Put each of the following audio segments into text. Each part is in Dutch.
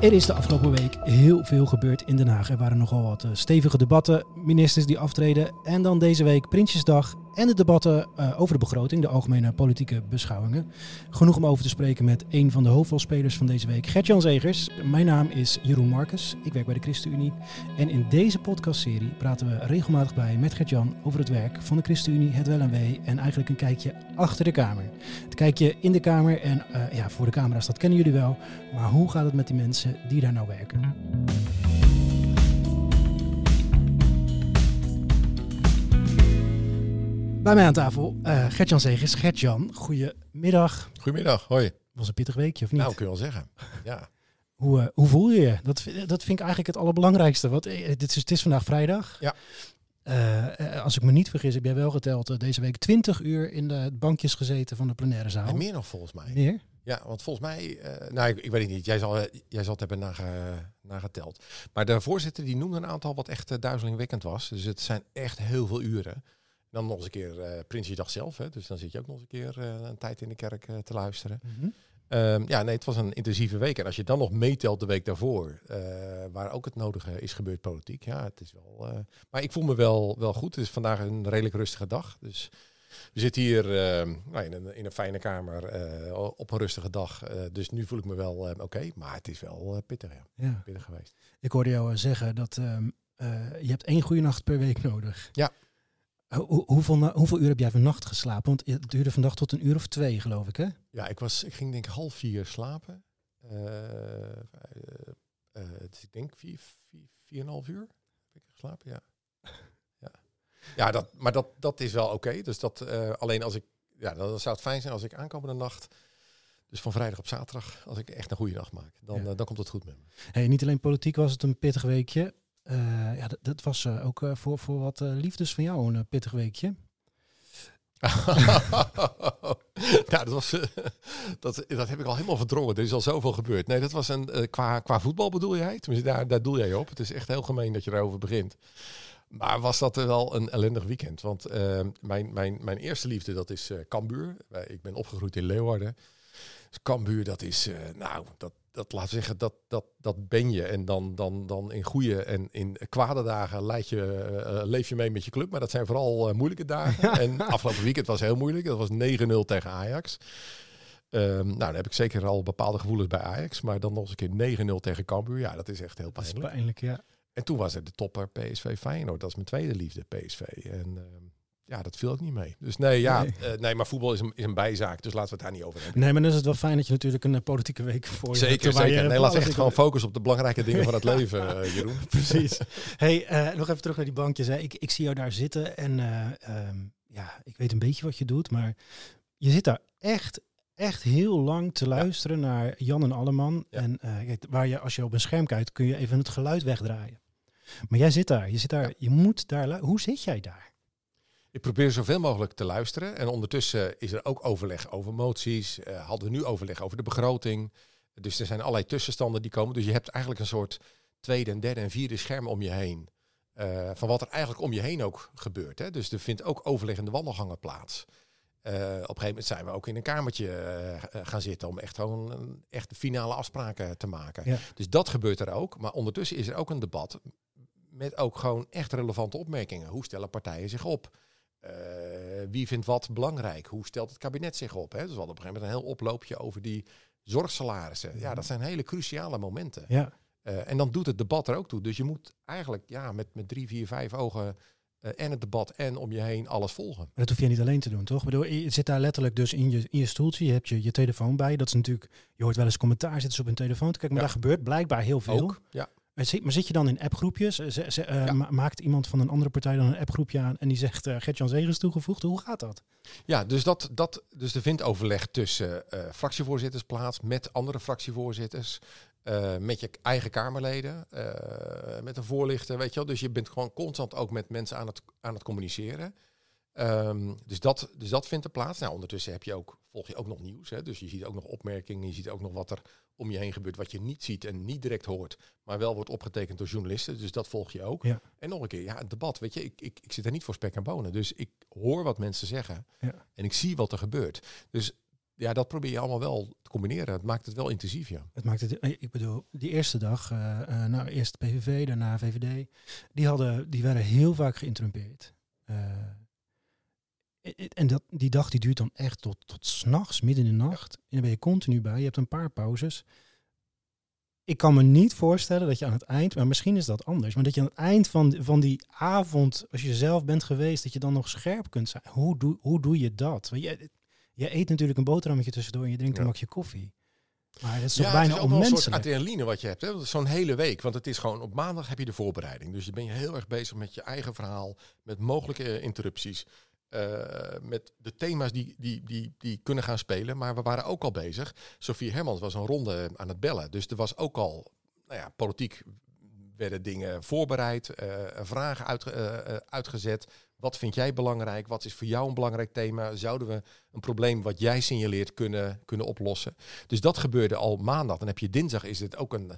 Er is de afgelopen week heel veel gebeurd in Den Haag. Er waren nogal wat eh, stevige debatten, ministers die aftreden. En dan deze week Prinsjesdag en de debatten uh, over de begroting, de algemene politieke beschouwingen. Genoeg om over te spreken met een van de hoofdrolspelers van deze week, Gert-Jan Zegers. Mijn naam is Jeroen Marcus, ik werk bij de ChristenUnie. En in deze podcastserie praten we regelmatig bij met Gert-Jan over het werk van de ChristenUnie, het wel en wee. En eigenlijk een kijkje achter de Kamer. Het kijkje in de Kamer en uh, ja, voor de camera's, dat kennen jullie wel. Maar hoe gaat het met die mensen die daar nou werken? Bij mij aan tafel uh, Gert-Jan Zegers. Gert-Jan, goedemiddag. Goedemiddag, hoi. Was een pittig weekje, of niet? Nou, kun je wel zeggen, ja. hoe, uh, hoe voel je je? Dat, dat vind ik eigenlijk het allerbelangrijkste. Want uh, dit is, het is vandaag vrijdag. Ja. als ik me niet vergis, heb jij wel geteld deze week 20 uur in de bankjes gezeten van de plenaire zaal. En meer nog volgens mij. Meer? Ja, want volgens mij, nou ik, ik, weet het niet, jij zal, jij zal het hebben nage, nageteld. Maar de voorzitter die noemde een aantal wat echt duizelingwekkend was. Dus het zijn echt heel veel uren. Dan nog eens een keer uh, Prinsjesdag zelf. Hè? Dus dan zit je ook nog eens een keer uh, een tijd in de kerk uh, te luisteren. Mm -hmm. um, ja, nee, het was een intensieve week. En als je dan nog meetelt de week daarvoor, waar ook het nodige is gebeurd politiek. Ja, het is wel. maar ik voel me wel, wel goed. Het is vandaag een redelijk rustige dag. Dus we zitten hier nou, in, een, in een fijne kamer op een rustige dag. dus nu voel ik me wel oké. Okay, maar het is wel pittig, ja. ja. Pittig geweest. Ik hoorde jou zeggen dat je hebt één goede nacht per week nodig. Ja. Hoe, hoeveel, hoeveel uur heb jij vannacht geslapen? Want het duurde vandaag tot een uur of twee, geloof ik, hè? Ja, ik, was, ik ging denk ik half vier slapen. Uh, uh, dus ik denk vier, vier, vier en half uur heb ik geslapen, ja. ja, ja dat, maar dat, dat is wel oké. Okay. Dus dat alleen als ik, ja, dan zou het fijn zijn als ik aankomende nacht, dus van vrijdag op zaterdag, als ik echt een goede nacht maak, dan, ja. dan komt het goed met me. Hey, niet alleen politiek was het een pittig weekje. Uh, ja, dat, was uh, ook uh, voor, voor wat liefdes van jou een pittig weekje. ja, dat, was, dat, dat heb ik al helemaal verdrongen. Er is al zoveel gebeurd. Nee, dat was een, qua, qua voetbal bedoel jij? Tenminste, daar, daar doel jij op. Het is echt heel gemeen dat je erover begint. Maar was dat wel een ellendig weekend? Want mijn, mijn, mijn eerste liefde, dat is Cambuur. ik ben opgegroeid in Leeuwarden. Dus Cambuur, dat is, nou, dat, dat laat zeggen, dat, dat, dat ben je. En dan, dan, dan in goede en in kwade dagen leid je, uh, leef je mee met je club. Maar dat zijn vooral uh, moeilijke dagen. Ja. En afgelopen weekend was heel moeilijk. Dat was 9-0 tegen Ajax. Um, nou, dan heb ik zeker al bepaalde gevoelens bij Ajax. Maar dan nog eens een keer 9-0 tegen Cambuur. Ja, dat is echt heel pijnlijk. Dat is pijnlijk, ja. En toen was er de topper PSV Feyenoord. Dat is mijn tweede liefde, PSV. En... Um, ja, dat viel ook niet mee. Dus nee, ja, nee, uh, nee maar voetbal is een, is een bijzaak, dus laten we het daar niet over hebben. Nee, maar dan is het wel fijn dat je natuurlijk een uh, politieke week voor je Zeker, hebt, zeker. Je nee, laat echt gewoon focus op de belangrijke dingen van het leven, uh, Jeroen. Precies. hey, uh, nog even terug naar die bankjes. Hè. Ik, ik zie jou daar zitten en um, ja, ik weet een beetje wat je doet, maar je zit daar echt, echt heel lang te luisteren ja. naar Jan en Alleman. Ja. En waar je, als je op een scherm kijkt, kun je even het geluid wegdraaien. Maar jij zit daar, je zit daar, ja. je moet daar, hoe zit jij daar? Ik probeer zoveel mogelijk te luisteren. En ondertussen is er ook overleg over moties. Uh, hadden we nu overleg over de begroting. Dus er zijn allerlei tussenstanden die komen. Dus je hebt eigenlijk een soort tweede en derde en vierde scherm om je heen. Uh, van wat er eigenlijk om je heen ook gebeurt. Hè. Dus er vindt ook overleg in de wandelgangen plaats. Uh, op een gegeven moment zijn we ook in een kamertje gaan zitten om echt gewoon echt finale afspraken te maken. Ja. Dus dat gebeurt er ook. Maar ondertussen is er ook een debat met ook gewoon echt relevante opmerkingen. Hoe stellen partijen zich op? Uh, wie vindt wat belangrijk? Hoe stelt het kabinet zich op? Hè? Dus we hadden op een gegeven moment een heel oploopje over die zorgsalarissen. Ja, dat zijn hele cruciale momenten. Ja. Uh, en dan doet het debat er ook toe. Dus je moet eigenlijk ja, met, met drie, vier, vijf ogen uh, en het debat en om je heen alles volgen. Maar dat hoef je niet alleen te doen, toch? Ik bedoel, je zit daar letterlijk dus in je, in je stoeltje. Je hebt je, je telefoon bij. Dat is natuurlijk, je hoort wel eens commentaar, zitten ze op hun telefoon te kijken. Maar ja. daar gebeurt blijkbaar heel veel. Ook, ja. Maar zit, maar zit je dan in appgroepjes? Z z uh, ja. ma maakt iemand van een andere partij dan een appgroepje aan en die zegt uh, Gert-Jan Zegers toegevoegd? Hoe gaat dat? Ja, dus, dat, dat, dus er vindt overleg tussen uh, fractievoorzitters plaats, met andere fractievoorzitters, met je eigen Kamerleden, met een voorlichter, weet je wel. Dus je bent gewoon constant ook met mensen aan het, aan het communiceren. Um, dus, dat, dus dat vindt er plaats. Nou, ondertussen heb je ook, volg je ook nog nieuws. Hè? Dus je ziet ook nog opmerkingen, je ziet ook nog wat er om je heen gebeurt, wat je niet ziet en niet direct hoort, maar wel wordt opgetekend door journalisten. Dus dat volg je ook. Ja. En nog een keer, ja, het debat, weet je, ik, ik, ik zit er niet voor spek en bonen. Dus ik hoor wat mensen zeggen ja. en ik zie wat er gebeurt. Dus ja, dat probeer je allemaal wel te combineren. Het maakt het wel intensief, ja. Het maakt het, eh, ik bedoel, die eerste dag, uh, uh, nou eerst PVV, daarna VVD, die, hadden, die werden heel vaak geïnterrumpeerd. En dat, die dag die duurt dan echt tot, tot s'nachts, midden in de nacht. En dan ben je continu bij. Je hebt een paar pauzes ik kan me niet voorstellen dat je aan het eind, maar misschien is dat anders, maar dat je aan het eind van, van die avond, als je zelf bent geweest, dat je dan nog scherp kunt zijn. Hoe doe, hoe doe je dat? Want je, je eet natuurlijk een boterhammetje tussendoor en je drinkt een bakje koffie. Maar dat is toch ja, bijna het is ook een soort adrenaline wat je hebt. Zo'n hele week. Want het is gewoon op maandag heb je de voorbereiding. Dus je ben je heel erg bezig met je eigen verhaal, met mogelijke interrupties. Uh, met de thema's die, die, die, die kunnen gaan spelen. Maar we waren ook al bezig. Sofie Hermans was een ronde aan het bellen. Dus er was ook al, nou ja, politiek werden dingen voorbereid, uh, vragen uh, uitgezet. Wat vind jij belangrijk? Wat is voor jou een belangrijk thema? Zouden we een probleem wat jij signaleert kunnen, kunnen oplossen? Dus dat gebeurde al maandag. Dan heb je dinsdag is het ook een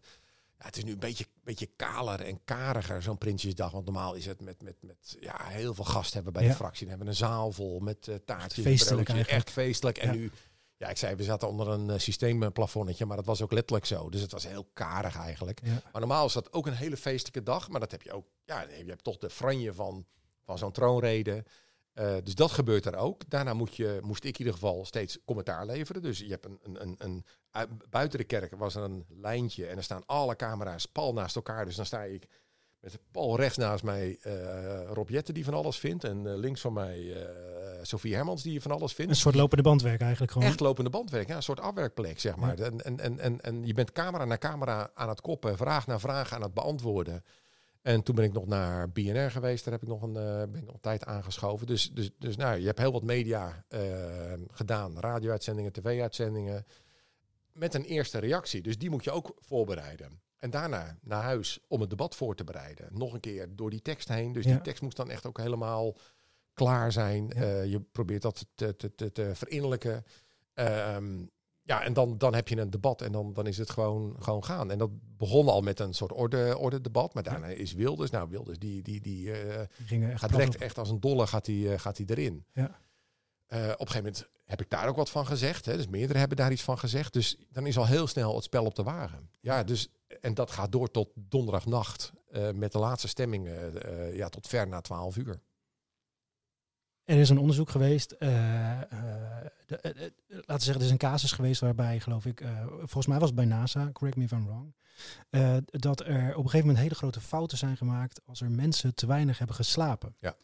het is nu een beetje, beetje kaler en kariger, zo'n Prinsjesdag. Want normaal is het met, met, met ja, heel veel gasten hebben bij de fractie. Dan hebben we een zaal vol met uh, taartjes. Feestelijk Echt feestelijk. En nu, ja, ik zei, we zaten onder een uh, systeemplafonnetje, maar dat was ook letterlijk zo. Dus het was heel karig eigenlijk. Maar normaal is dat ook een hele feestelijke dag. Maar dat heb je ook, ja, je hebt toch de franje van, van zo'n troonrede. Uh, dus dat gebeurt er ook. Daarna moet je, moest ik in ieder geval steeds commentaar leveren. Dus je hebt een, een, een, een, buiten de kerk was er een lijntje en er staan alle camera's pal naast elkaar. Dus dan sta ik met Paul rechts naast mij uh, Rob die van alles vindt. En uh, links van mij Sofie Hermans die van alles vindt. Een soort lopende bandwerk eigenlijk gewoon. Echt lopende bandwerk, ja, een soort afwerkplek zeg maar. Ja. En, en, en, en je bent camera na camera aan het koppen, vraag na vraag aan het beantwoorden. En toen ben ik nog naar BNR geweest. Daar heb ik nog een, uh, ben ik nog een tijd aangeschoven. Dus, dus, dus nou, je hebt heel wat media uh, gedaan. Radio-uitzendingen, tv-uitzendingen. Met een eerste reactie. Dus die moet je ook voorbereiden. En daarna naar huis om het debat voor te bereiden. Nog een keer door die tekst heen. Dus die tekst moest dan echt ook helemaal klaar zijn. Ja. Uh, je probeert dat te, te, te, te verinnerlijken. Um, ja, en dan, dan heb je een debat en dan, dan is het gewoon, gewoon gaan. En dat begon al met een soort orde, orde debat. Maar daarna is Wilders. Nou, Wilders die, die, die, uh, die gaat direct echt als een dolle gaat die, uh, gaat die erin. Ja. Uh, op een gegeven moment heb ik daar ook wat van gezegd. Hè. Dus meerdere hebben daar iets van gezegd. Dus dan is al heel snel het spel op de wagen. Ja, dus, en dat gaat door tot donderdagnacht. met de laatste stemmingen ja, tot ver na twaalf uur. Er is een onderzoek geweest, uh, de, uh, laten we zeggen, er is een casus geweest waarbij, geloof ik, volgens mij was het bij NASA, correct me if I'm wrong, dat er op een gegeven moment hele grote fouten zijn gemaakt als er mensen te weinig hebben geslapen. Ja.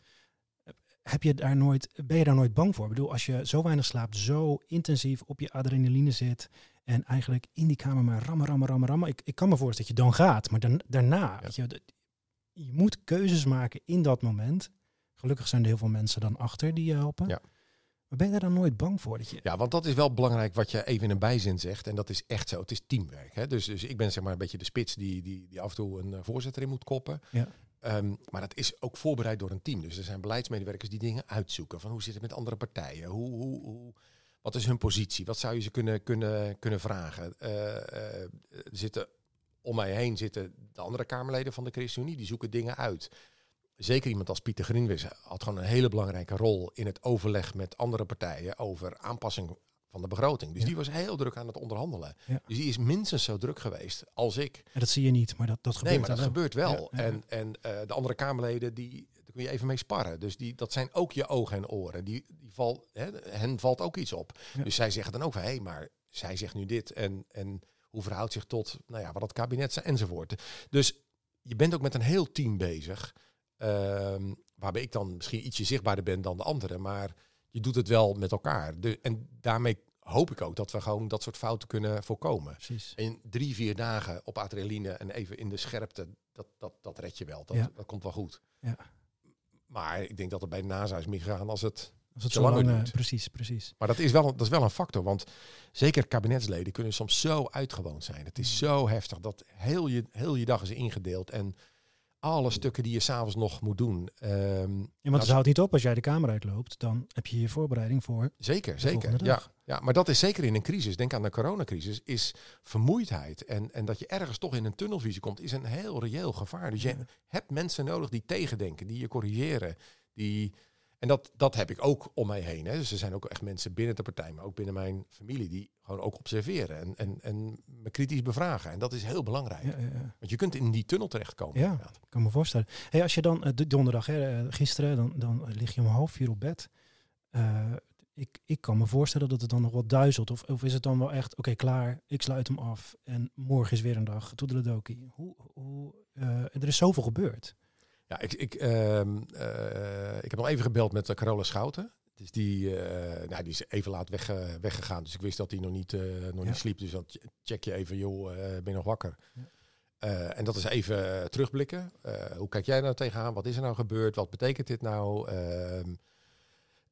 Heb je daar nooit, ben je daar nooit bang voor? Ik bedoel, als je zo weinig slaapt, zo intensief op je adrenaline zit en eigenlijk in die kamer maar rammen, rammen, rammen, rammen. Ik, ik kan me voorstellen dat je dan gaat, maar dan, daarna, ja. weet je, je moet keuzes maken in dat moment. Gelukkig zijn er heel veel mensen dan achter die je helpen. Ja. Maar ben je daar dan nooit bang voor? Dat je... Ja, want dat is wel belangrijk wat je even in een bijzin zegt. En dat is echt zo. Het is teamwerk. Hè? Dus, dus ik ben zeg maar een beetje de spits die, die, die af en toe een uh, voorzitter in moet koppen. Ja. Um, maar dat is ook voorbereid door een team. Dus er zijn beleidsmedewerkers die dingen uitzoeken. Van hoe zit het met andere partijen? Hoe, hoe, hoe, wat is hun positie? Wat zou je ze kunnen, kunnen, kunnen vragen? Uh, uh, zitten, om mij heen zitten de andere Kamerleden van de ChristenUnie. Die zoeken dingen uit zeker iemand als Pieter Grinwis had gewoon een hele belangrijke rol in het overleg met andere partijen over aanpassing van de begroting. Dus Ja. die was heel druk aan het onderhandelen. Ja. Dus die is minstens zo druk geweest als ik. En dat zie je niet, maar dat, dat gebeurt nee, maar dat wel. gebeurt wel. Ja. En, en eh, de andere Kamerleden, die, daar kun je even mee sparren. Dus die, dat zijn ook je ogen en oren. Die, die val, hè, hen valt ook iets op. Dus zij zeggen dan ook van, hé, maar zij zegt nu dit. En, en hoe verhoudt zich tot nou ja, wat het kabinet enzovoort. Dus je bent ook met een heel team bezig. Ehm, waarbij ik dan misschien ietsje zichtbaarder ben dan de anderen. Maar je doet het wel met elkaar. De, en daarmee hoop ik ook dat we gewoon dat soort fouten kunnen voorkomen. Precies. En drie, vier dagen op adrenaline en even in de scherpte, dat, dat, dat red je wel. Dat, Ja. dat komt wel goed. Ja. Maar ik denk dat het bij de NASA is misgegaan als het... Als het zo lang lang, duurt. precies, precies. Maar dat is, wel, dat is wel een factor, want zeker kabinetsleden kunnen soms zo uitgewoond zijn. Het is zo heftig dat heel je, heel je dag is ingedeeld en alle stukken die je s'avonds nog moet doen. ehm, Ja, want het houdt niet op als jij de kamer uitloopt. Dan heb je je voorbereiding voor. Zeker, zeker. Ja, ja, maar dat is zeker in een crisis. Denk aan de coronacrisis. Is vermoeidheid en, en dat je ergens toch in een tunnelvisie komt, is een heel reëel gevaar. Dus je Ja. hebt mensen nodig die tegendenken, die je corrigeren. Die, En dat, dat heb ik ook om mij heen. Hè. Dus er zijn ook echt mensen binnen de partij, maar ook binnen mijn familie, die gewoon ook observeren en, en, en me kritisch bevragen. En dat is heel belangrijk. Ja, ja, ja. Want je kunt in die tunnel terechtkomen. Ja. inderdaad. Ik kan me voorstellen. Hey, als je dan eh, de donderdag, hè, eh, gisteren, dan, dan lig je om half vier op bed. Eh, ik, ik kan me voorstellen dat het dan nog wat duizelt. Of, of is het dan wel echt, oké, klaar, ik sluit hem af. En morgen is weer een dag, toedeledokie. Hoe, hoe, er is zoveel gebeurd. Ja, ik, ik, ehm, eh, ik heb nog even gebeld met uh, Carola Schouten. Dus die, eh, nou, die is even laat weg, eh, weggegaan. Dus ik wist dat hij nog niet, eh, nog Ja. niet sliep. Dus dan ch- check je even, joh, eh, ben je nog wakker? Ja. Eh, en dat is even terugblikken. Eh, hoe kijk jij nou tegenaan? Wat is er nou gebeurd? Wat betekent dit nou? Ehm,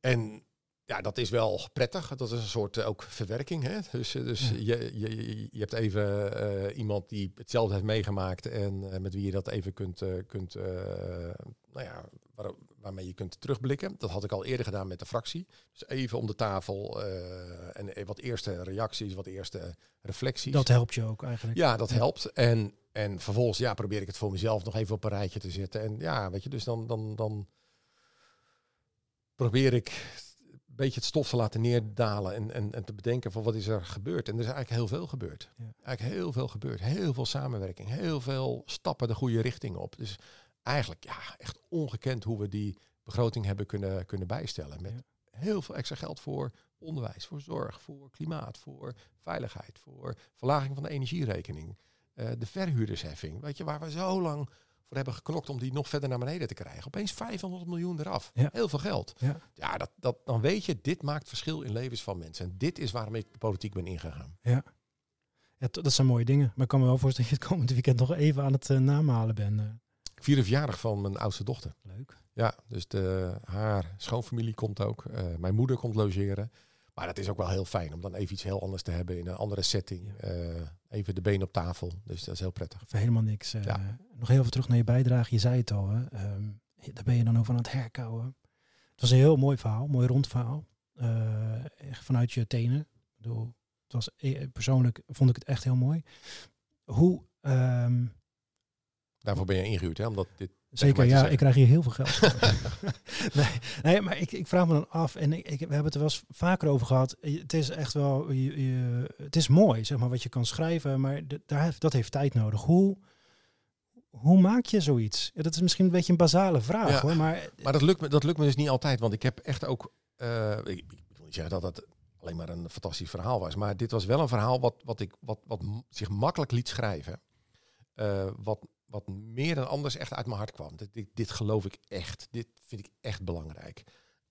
en ja, dat is wel prettig. Dat is een soort eh, ook verwerking. Hè? Dus, eh, dus Ja. je, je, je hebt even eh, iemand die hetzelfde heeft meegemaakt en met wie je dat even kunt, kunt nou ja, waar- waarmee je kunt terugblikken. Dat had ik al eerder gedaan met de fractie. Dus even om de tafel en wat eerste reacties, wat eerste reflecties. Dat helpt je ook eigenlijk. Ja, dat helpt. En, en vervolgens ja, probeer ik het voor mezelf nog even op een rijtje te zetten. En ja, weet je, dus dan, dan, dan probeer ik beetje het stof te laten neerdalen en, en, en te bedenken van wat is er gebeurd. En er is eigenlijk heel veel gebeurd. Ja. Eigenlijk heel veel gebeurd. Heel veel samenwerking, heel veel stappen de goede richting op. Dus eigenlijk ja, echt ongekend hoe we die begroting hebben kunnen, kunnen bijstellen. Met Ja. heel veel extra geld voor onderwijs, voor zorg, voor klimaat, voor veiligheid, voor verlaging van de energierekening. Eh, de verhuurdersheffing, weet je, waar we zo lang voor hebben geknokt om die nog verder naar beneden te krijgen. Opeens 500 miljoen eraf. Ja. Heel veel geld. Ja. Ja, dat, dat, dan weet je, dit maakt verschil in levens van mensen. En dit is waarom ik de politiek ben ingegaan. Ja, dat zijn mooie dingen. Maar ik kan me wel voorstellen dat je het komend weekend nog even aan het eh, namalen bent. eh. Ik vier de verjaardag van mijn oudste dochter. leuk. Ja, dus de, haar schoonfamilie komt ook. Eh, mijn moeder komt logeren. Maar dat is ook wel heel fijn om dan even iets heel anders te hebben in een andere setting. Ja. Eh, even de benen op tafel. Dus dat is heel prettig. Voor helemaal niks. eh. Ja. Nog heel even terug naar je bijdrage. Je zei het al. Hè. Ehm, daar ben je dan over aan het herkouwen. Het was een heel mooi verhaal. Mooi rond verhaal. Echt vanuit je tenen. Ik bedoel, het was, persoonlijk vond ik het echt heel mooi. Hoe... ehm, Daarvoor ben je ingehuurd, hè? Omdat dit. Zeker, ja, zeggen. ik krijg hier heel veel geld. nee, nee, maar ik, ik vraag me dan af, en ik, ik, we hebben het er wel eens vaker over gehad. Je- Het is echt wel, je, je- het is mooi, zeg maar, wat je kan schrijven, maar de- daar, heeft- dat heeft tijd nodig. Hoe, hoe maak je zoiets? Ja, dat is misschien een beetje een basale vraag, Ja, hoor, maar Maar dat lukt, me, dat lukt me dus niet altijd. Want ik heb echt ook. eh, ik, ik wil niet zeggen dat het alleen maar een fantastisch verhaal was. Maar dit was wel een verhaal wat, wat, ik, wat, wat zich makkelijk liet schrijven. Eh, wat, wat meer dan anders echt uit mijn hart kwam. Dit, dit, geloof ik echt. Dit vind ik echt belangrijk.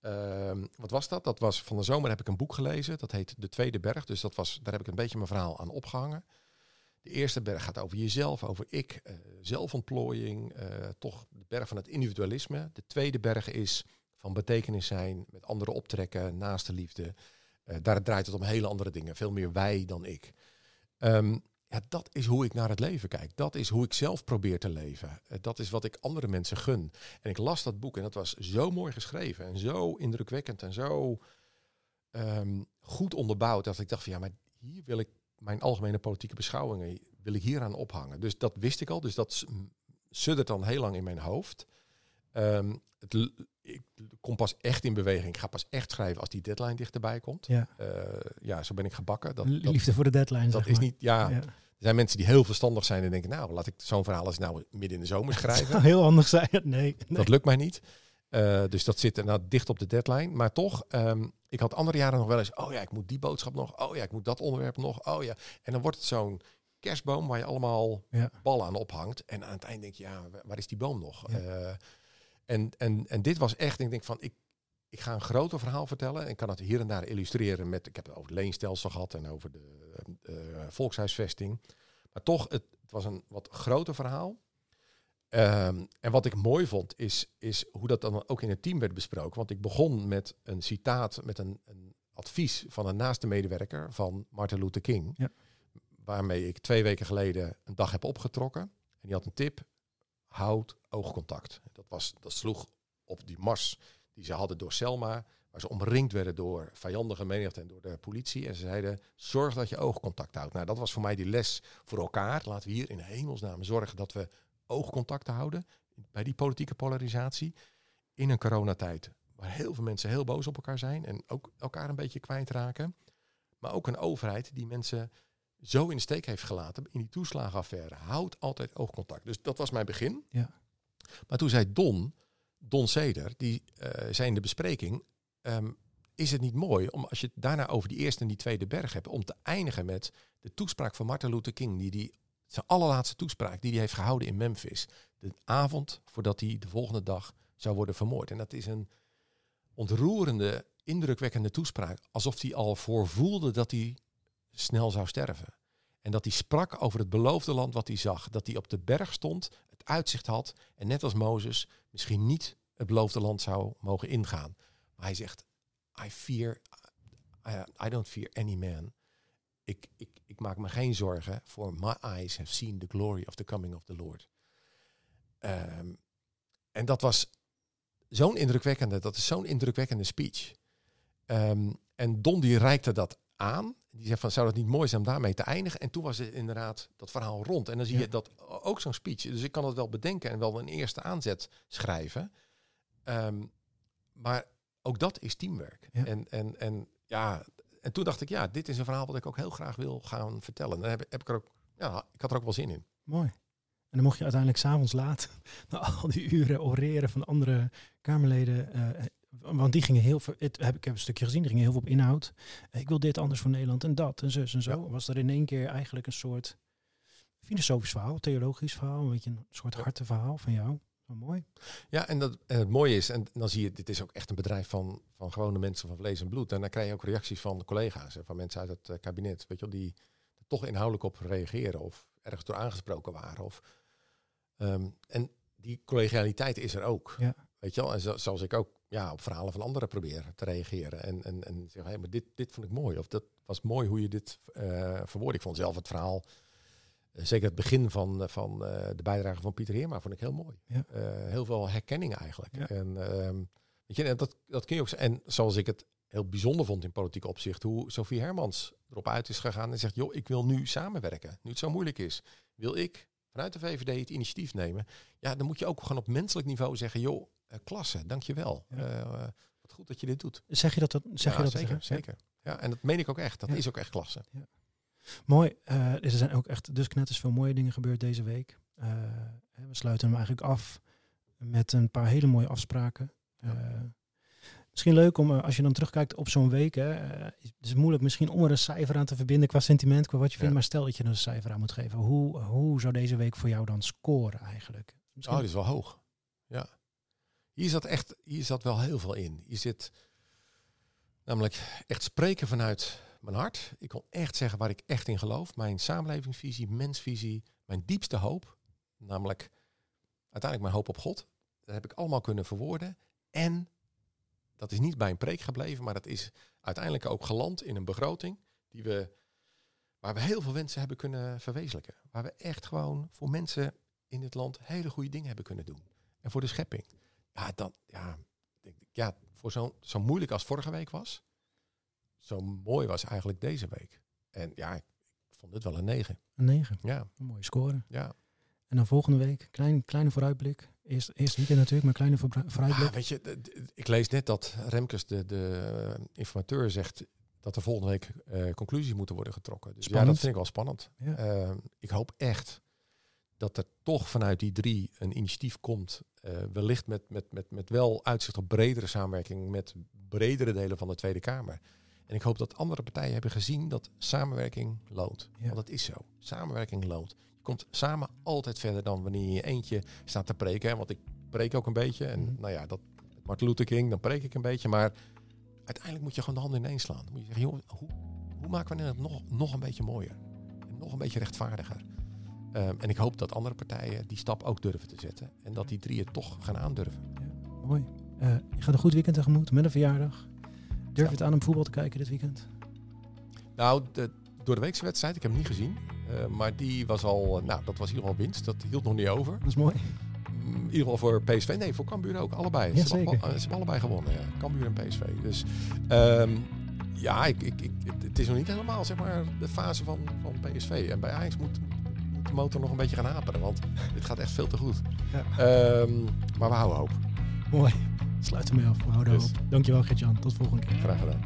Ehm, wat was dat? Dat was van de zomer heb ik een boek gelezen. Dat heet De Tweede Berg. Dus dat was, daar heb ik een beetje mijn verhaal aan opgehangen. De eerste berg gaat over jezelf, over ik, eh, zelfontplooiing, eh, toch de berg van het individualisme. De tweede berg is van betekenis zijn, met anderen optrekken, naast de liefde. Eh, daar draait het om hele andere dingen, veel meer wij dan ik. Ehm, ja, dat is hoe ik naar het leven kijk. Dat is hoe ik zelf probeer te leven. Eh, dat is wat ik andere mensen gun. En ik las dat boek en dat was zo mooi geschreven en zo indrukwekkend en zo ehm, goed onderbouwd dat ik dacht van ja, maar hier wil ik mijn algemene politieke beschouwingen wil ik hier aan ophangen. Dus dat wist ik al. Dus dat suddert dan heel lang in mijn hoofd. Ehm, het, ik kom pas echt in beweging. Ik ga pas echt schrijven als die deadline dichterbij komt. ja, Eh, ja, zo ben ik gebakken. Dat, dat, liefde voor de deadline, dat zeg is maar. niet. Ja, Ja. Er zijn mensen die heel verstandig zijn en denken, nou, laat ik zo'n verhaal eens nou midden in de zomer schrijven. Heel anders zijn. Nee, nee. Dat lukt mij niet. Eh, dus dat zit er nou dicht op de deadline. Maar toch, ehm, ik had andere jaren nog wel eens, oh ja, ik moet die boodschap nog. Oh ja, ik moet dat onderwerp nog. Oh ja. En dan wordt het zo'n kerstboom waar je allemaal Ja. ballen aan ophangt. En aan het eind denk je, ja, wa- waar is die boom nog? Ja. Eh, en, en, en dit was echt, ik denk van, ik, ik ga een groter verhaal vertellen. En kan het hier en daar illustreren met, ik heb het over het leenstelsel gehad en over de eh, volkshuisvesting. Maar toch, het, het was een wat groter verhaal. Ehm, en wat ik mooi vond, is, is hoe dat dan ook in het team werd besproken. Want ik begon met een citaat, met een, een advies van een naaste medewerker van Martin Luther King. Ja. Waarmee ik twee weken geleden een dag heb opgetrokken. En die had een tip, houd oogcontact. Dat, was, dat sloeg op die mars die ze hadden door Selma. Waar ze omringd werden door vijandige menigte en door de politie. En ze zeiden, zorg dat je oogcontact houdt. Nou, dat was voor mij die les voor elkaar. Laten we hier in hemelsnaam zorgen dat we oogcontact houden bij die politieke polarisatie. In een coronatijd waar heel veel mensen heel boos op elkaar zijn en ook elkaar een beetje kwijtraken. Maar ook een overheid die mensen zo in de steek heeft gelaten in die toeslagenaffaire. Houdt altijd oogcontact. Dus dat was mijn begin. Ja. Maar toen zei Don, Don Seder, die uh, zei in de bespreking, ehm, is het niet mooi om als je het daarna over die eerste en die tweede berg hebt, om te eindigen met de toespraak van Martin Luther King, die die zijn allerlaatste toespraak die hij heeft gehouden in Memphis, de avond voordat hij de volgende dag zou worden vermoord. En dat is een ontroerende, indrukwekkende toespraak, alsof hij al voorvoelde dat hij snel zou sterven. En dat hij sprak over het beloofde land wat hij zag. Dat hij op de berg stond, uitzicht had en net als Mozes misschien niet het beloofde land zou mogen ingaan. Maar hij zegt, I fear, I, don't fear any man. Ik, ik, ik maak me geen zorgen, for my eyes have seen the glory of the coming of the Lord. Ehm, en dat was zo'n indrukwekkende, dat is zo'n indrukwekkende speech. Ehm, en Don die reikte dat aan. Die zei van, zou het niet mooi zijn om daarmee te eindigen? En toen was het inderdaad dat verhaal rond. En dan zie je dat ook zo'n speech. Dus ik kan het wel bedenken en wel een eerste aanzet schrijven. Ehm, maar ook dat is teamwerk. En, en, en, ja, en toen dacht ik, ja, dit is een verhaal wat ik ook heel graag wil gaan vertellen. En dan heb, heb ik er ook, ja, ik had er ook wel zin in. Mooi. En dan mocht je uiteindelijk s'avonds laat, na al die uren oreren van andere Kamerleden, uh, want die gingen heel veel, het, heb, ik heb een stukje gezien, die gingen heel veel op inhoud. Ik wil dit anders voor Nederland en dat en zus en zo. Was er in één keer eigenlijk een soort filosofisch verhaal, theologisch verhaal, een beetje een soort hartenverhaal van jou. Mooi. Ja, en, dat, en het mooie is, en dan zie je, dit is ook echt een bedrijf van, van gewone mensen van vlees en bloed. En dan krijg je ook reacties van collega's, van mensen uit het eh, kabinet, weet je wel, die er toch inhoudelijk op reageren of ergens door aangesproken waren. Of, um, en die collegialiteit is er ook. Ja. Weet je wel, en zo, zoals ik ook ja, op verhalen van anderen probeer te reageren. En, en, en zeggen, hey, maar dit, dit vond ik mooi. Of dat was mooi hoe je dit uh, verwoordde. Ik vond zelf het verhaal, uh, zeker het begin van, uh, van de bijdrage van Pieter Heerma, vond ik heel mooi. Ja. heel veel herkenning eigenlijk. Ja. En, ehm, weet je, dat, dat kun je ook En zoals ik het heel bijzonder vond in politiek opzicht, hoe Sophie Hermans erop uit is gegaan en zegt, joh, ik wil nu samenwerken. Nu het zo moeilijk is, wil ik vanuit de VVD het initiatief nemen. Ja, dan moet je ook gewoon op menselijk niveau zeggen, joh, klasse, dankjewel. Ja. Uh, wat goed dat je dit doet. Zeg je dat? dat zeg ja, je dat zeker, zeker. Ja, en dat meen ik ook echt. Dat is ook echt klasse. Mooi. Uh, er zijn ook echt dus knetters veel mooie dingen gebeurd deze week. we sluiten hem eigenlijk af met een paar hele mooie afspraken. Misschien leuk om, als je dan terugkijkt op zo'n week, hè, het is moeilijk misschien om er een cijfer aan te verbinden qua sentiment, qua wat je vindt, maar stel dat je er een cijfer aan moet geven. Hoe, hoe zou deze week voor jou dan scoren eigenlijk? Misschien... Oh, die is wel hoog. Ja. Hier zat echt, hier zat wel heel veel in. Je zit namelijk echt spreken vanuit mijn hart. Ik kon echt zeggen waar ik echt in geloof. Mijn samenlevingsvisie, mensvisie, mijn diepste hoop. Namelijk uiteindelijk mijn hoop op God. Dat heb ik allemaal kunnen verwoorden. En dat is niet bij een preek gebleven, maar dat is uiteindelijk ook geland in een begroting die we, waar we heel veel wensen hebben kunnen verwezenlijken. Waar we echt gewoon voor mensen in dit land hele goede dingen hebben kunnen doen. En voor de schepping. Ja, dan, ja, ja voor zo'n zo moeilijk als vorige week was, zo mooi was eigenlijk deze week. En ja, ik vond het wel een 9. Een 9? Ja. Een mooie score. Ja. En dan volgende week, klein, kleine vooruitblik. Eerst, eerst weekend natuurlijk, maar kleine vooruitblik. Ah, weet je, ik lees net dat Remkes, de, de informateur, zegt dat er volgende week uh, conclusies moeten worden getrokken. Dus spannend. ja, dat vind ik wel spannend. Ja. Uh, ik hoop echt dat er toch vanuit die drie een initiatief komt. Uh, wellicht met, met, met, met wel uitzicht op bredere samenwerking met bredere delen van de Tweede Kamer. En ik hoop dat andere partijen hebben gezien dat samenwerking loont. Ja. Want dat is zo. Samenwerking loont. Je komt samen altijd verder dan wanneer je eentje staat te preken. Want ik preek ook een beetje. En mm. nou ja, dat Martin Luther King, dan preek ik een beetje. Maar uiteindelijk moet je gewoon de handen ineens slaan. Dan moet je zeggen, joh, hoe, hoe maken we het nog, nog een beetje mooier? En nog een beetje rechtvaardiger? Um, en ik hoop dat andere partijen die stap ook durven te zetten. En dat die drie het toch gaan aandurven. Ja, mooi. Uh, je gaat een goed weekend tegemoet met een verjaardag. Durf je het aan om voetbal te kijken dit weekend? Nou, de, door de weekse wedstrijd, ik heb hem niet gezien. Uh, maar die was al, nou, dat was hier al winst. Dat hield nog niet over. Dat is mooi. Mm, in ieder geval voor PSV. Nee, voor Cambuur ook. Allebei. Ja, ze, hebben, ze, hebben, allebei gewonnen. Ja. Cambuur en PSV. Dus um, ja, ik, ik, ik, het is nog niet helemaal zeg maar, de fase van, van PSV. En bij Ajax moet, de motor nog een beetje gaan haperen. Want dit gaat echt veel te goed. Ja. Um, maar we houden hoop. Mooi. Sluit ermee af. We houden Dus. op. Dankjewel Gert-Jan. Tot volgende keer. Graag gedaan.